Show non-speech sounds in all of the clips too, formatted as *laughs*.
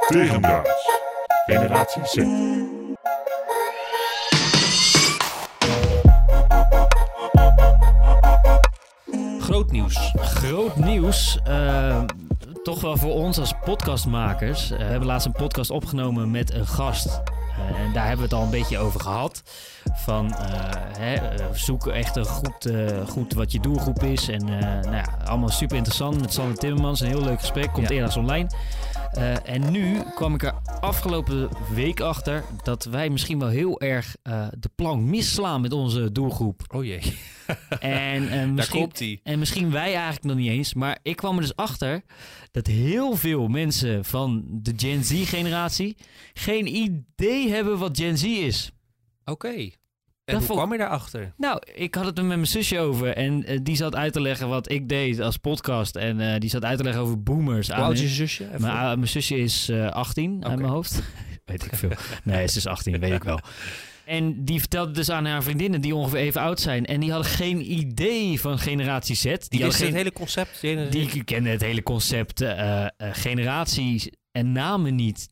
Tegendraads. Generatie Z. Groot nieuws. Groot nieuws. eh, toch wel voor ons als podcastmakers. Eh, we hebben laatst een podcast opgenomen met een gast. Eh, en daar hebben we het al een beetje over gehad. Van eh, hè, zoek echt een goed, eh, goed wat je doelgroep is. En eh, nou ja, allemaal super interessant met Sander Timmermans. Een heel leuk gesprek. Komt Ja. eerder online. Eh, en nu kwam ik er afgelopen week achter dat wij misschien wel heel erg eh, de plank misslaan met onze doelgroep. Oh jee, *laughs* En, eh, misschien, en misschien wij eigenlijk nog niet eens. Maar ik kwam er dus achter dat heel veel mensen van de Gen Z-generatie geen idee hebben wat Gen Z is. Oké. En Dat hoe vond- kwam je daarachter? Nou, ik had het er met mijn zusje over. En eh, die zat uit te leggen wat ik deed als podcast. En eh, die zat uit te leggen over boomers. Hoe oud is je zusje? Even- mijn, mijn zusje is eh 18 uit Oké. mijn hoofd. *laughs* weet ik veel. Nee, ze is 18, weet ik wel. En die vertelde dus aan haar vriendinnen die ongeveer even oud zijn. En die hadden geen idee van generatie Z. Die, die hadden geen, het hele concept. Die, die kennen het hele concept eh, eh, generaties en namen niet.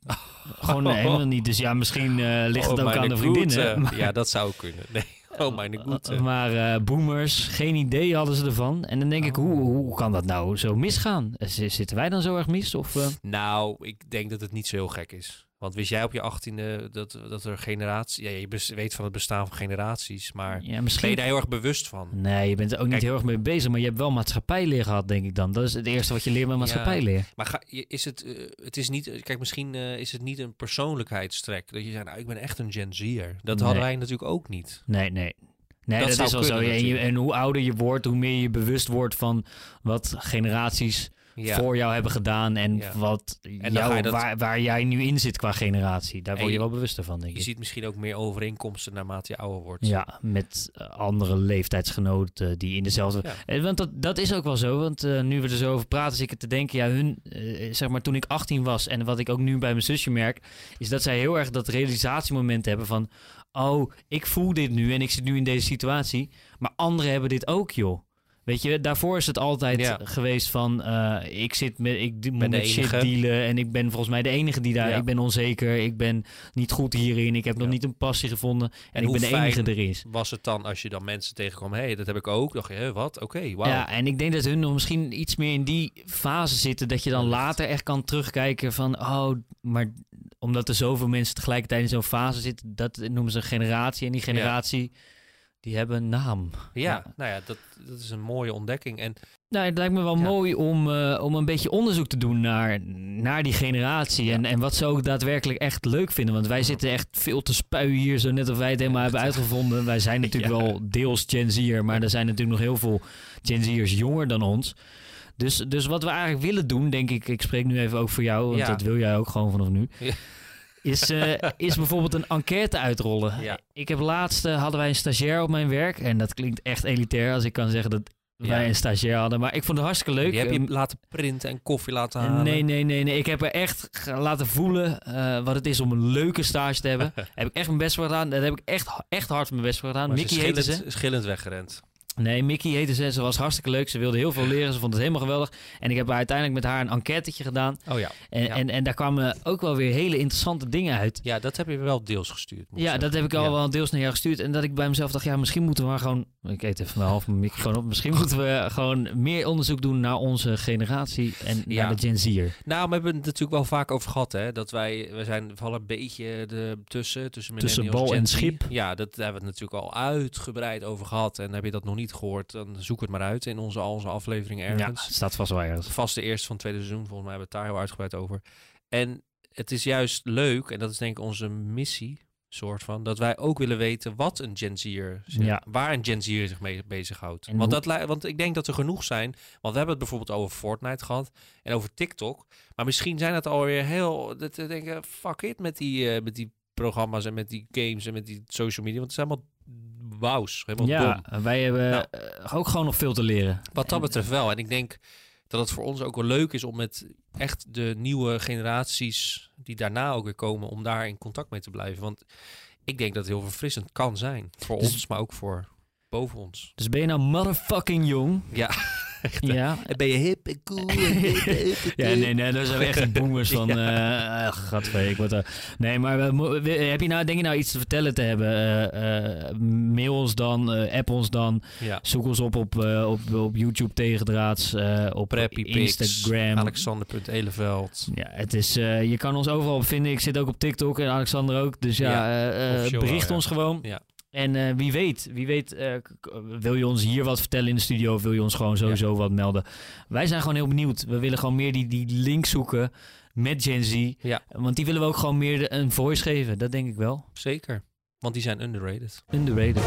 Gewoon eh, helemaal niet. Dus ja, misschien eh, ligt het Oh, ook aan de vriendinnen. *laughs* Maar, Ja, dat zou kunnen. Nee. *laughs* Oh, mijn goede. maar eh, boomers, geen idee hadden ze ervan. En dan denk ik, Oh. hoe, hoe kan dat nou zo misgaan? Zitten wij dan zo erg mis? Of? Nou, ik denk dat het niet zo heel gek is. Want wist jij op je achttiende dat, dat er generaties... Ja, je weet van het bestaan van generaties, maar ja, ben je misschien... daar heel erg bewust van? Nee, je bent er ook niet heel erg mee bezig. Maar je hebt wel maatschappijleer gehad, denk ik dan. Dat is het eerste wat je leert met maatschappijleer. Maar ga, is het, eh, het is niet... Kijk, misschien eh, is het niet een persoonlijkheidstrek. Dat je zegt, nou, ik ben echt een Gen Z'er. Dat Nee. hadden wij natuurlijk ook niet. Nee, nee. Nee, Dat is wel zo. En, je- en hoe ouder je wordt, hoe meer je bewust wordt van wat generaties Ja. voor jou hebben gedaan. En Ja. wat jou, je dat- waar, waar jij nu in zit qua generatie. Daar word je je- wel bewuster van, denk Je ik. ziet misschien ook meer overeenkomsten naarmate je ouder wordt. Ja, met eh, andere leeftijdsgenoten die in dezelfde... Ja. Eh, Want dat, dat is ook wel zo, want eh, nu we er zo over praten, zit ik te denken, ja, hun, zeg maar, toen ik 18 was en wat ik ook nu bij mijn zusje merk, is dat zij heel erg dat realisatiemoment hebben van, oh, ik voel dit nu en ik zit nu in deze situatie, maar anderen hebben dit ook, joh. Weet je, daarvoor is het altijd Ja. geweest van, eh, ik zit met, ik moet met shit dealen en ik ben volgens mij de enige die daar, Ja. ik ben onzeker, ik ben niet goed hierin, ik heb nog niet een passie gevonden en, ik ben de enige fijn erin. Was het dan als je dan mensen tegenkwam, hé, hey, dat heb ik ook. dacht je, hé, wat? Oké, wauw. Ja, en ik denk dat hun nog misschien iets meer in die fase zitten. Dat je dan later echt kan terugkijken van... Oh, maar omdat er zoveel mensen tegelijkertijd in zo'n fase zitten... Dat noemen ze een generatie. En die generatie, die hebben een naam. Ja, Ja. nou ja, dat, dat is een mooie ontdekking. En Nou, het lijkt me wel Ja. mooi om, eh, om een beetje onderzoek te doen naar, naar die generatie. En, en wat ze ook daadwerkelijk echt leuk vinden. Want wij zitten echt veel te spuien hier, zo net of wij het helemaal hebben uitgevonden. Wij zijn natuurlijk *laughs* Ja. wel deels Gen Z'er, maar er zijn natuurlijk nog heel veel Gen Z'ers jonger dan ons. Dus, dus wat we eigenlijk willen doen, denk ik, ik spreek nu even ook voor jou, want Ja. dat wil jij ook gewoon vanaf nu. Is, eh, *laughs* is bijvoorbeeld een enquête uitrollen. Ja. Ik heb laatst eh, hadden wij een stagiair op mijn werk. En dat klinkt echt elitair als ik kan zeggen dat wij Ja. een stagiair hadden. Maar ik vond het hartstikke leuk. die heb je Ehm, laten printen en koffie laten halen. Nee, nee, nee, nee. Ik heb er echt laten voelen eh, wat het is om een leuke stage te hebben. *laughs* Heb ik echt mijn best voor gedaan. Daar heb ik echt, echt hard mijn best voor gedaan. Maar ze Mickey heette ze. schillend, schillend weggerend. Nee, Mickey heette ze. Ze was hartstikke leuk. Ze wilde heel veel leren. Ze vond het helemaal geweldig. En ik heb uiteindelijk met haar een enquêtetje gedaan. Oh ja. En, Ja. en, en daar kwamen ook wel weer hele interessante dingen uit. Ja, dat heb je wel deels gestuurd. Ja, zeggen. dat heb ik al Ja. wel deels naar jou gestuurd. En dat ik bij mezelf dacht, ja, misschien moeten we maar gewoon... Ik eet even mijn half mijn microfoon op. Misschien moeten we gewoon meer onderzoek doen naar onze generatie en Ja. naar de Gen Z'er. Nou, we hebben het natuurlijk wel vaak over gehad, hè. Dat wij, we zijn vallen een beetje de, tussen. Tussen, Tussen bal en schip. Ja, dat daar hebben we het natuurlijk al uitgebreid over gehad. En heb je dat nog niet gehoord, dan zoek het maar uit in onze, al onze afleveringen Ja, ergens. het staat vast wel ergens. vast de eerste van het tweede seizoen. Volgens mij hebben we het daar heel uitgebreid over. En het is juist leuk, en dat is denk ik onze missie, soort van, dat wij ook willen weten wat een Gen Z'er, Ja. waar een Gen Z'er zich mee bezighoudt. En Want, dat, want ik denk dat er genoeg zijn, want we hebben het bijvoorbeeld over Fortnite gehad en over TikTok. Maar misschien zijn het alweer heel, dat denken, fuck it met die, eh, met die programma's en met die games en met die social media, want het is helemaal helemaal Ja, dom. wij hebben Nou. eh, ook gewoon nog veel te leren. Wat dat betreft wel. En ik denk dat het voor ons ook wel leuk is om met echt de nieuwe generaties die daarna ook weer komen, om daar in contact mee te blijven. Want ik denk dat het heel verfrissend kan zijn. Voor Dus- ons, maar ook voor boven ons. Dus ben je nou motherfucking jong? Ja. Ja, Ben je hip en cool? *laughs* Ja, nee, nee, daar zijn we echt de boomers van. *laughs* eh ach, gadver, ik word er... Nee, maar we mo- we- heb je nou, denk je nou iets te vertellen te hebben? Eh, eh, mail ons dan, eh, app ons dan. Ja. Zoek ons op op, eh, op, op YouTube tegendraads, eh, op Preppy Instagram. Alexander.eleveld. Ja, het is, eh, je kan ons overal op vinden. Ik zit ook op TikTok en Alexander ook. Dus ja, Ja, eh, eh, bericht wel, ja. ons gewoon. Ja. En eh, wie weet, wie weet eh, wil je ons hier wat vertellen in de studio? Of wil je ons gewoon sowieso wat melden? Wij zijn gewoon heel benieuwd. We willen gewoon meer die, die link zoeken met Gen Z. Ja. Want die willen we ook gewoon meer een voice geven. Dat denk ik wel. Zeker. Want die zijn underrated. Underrated.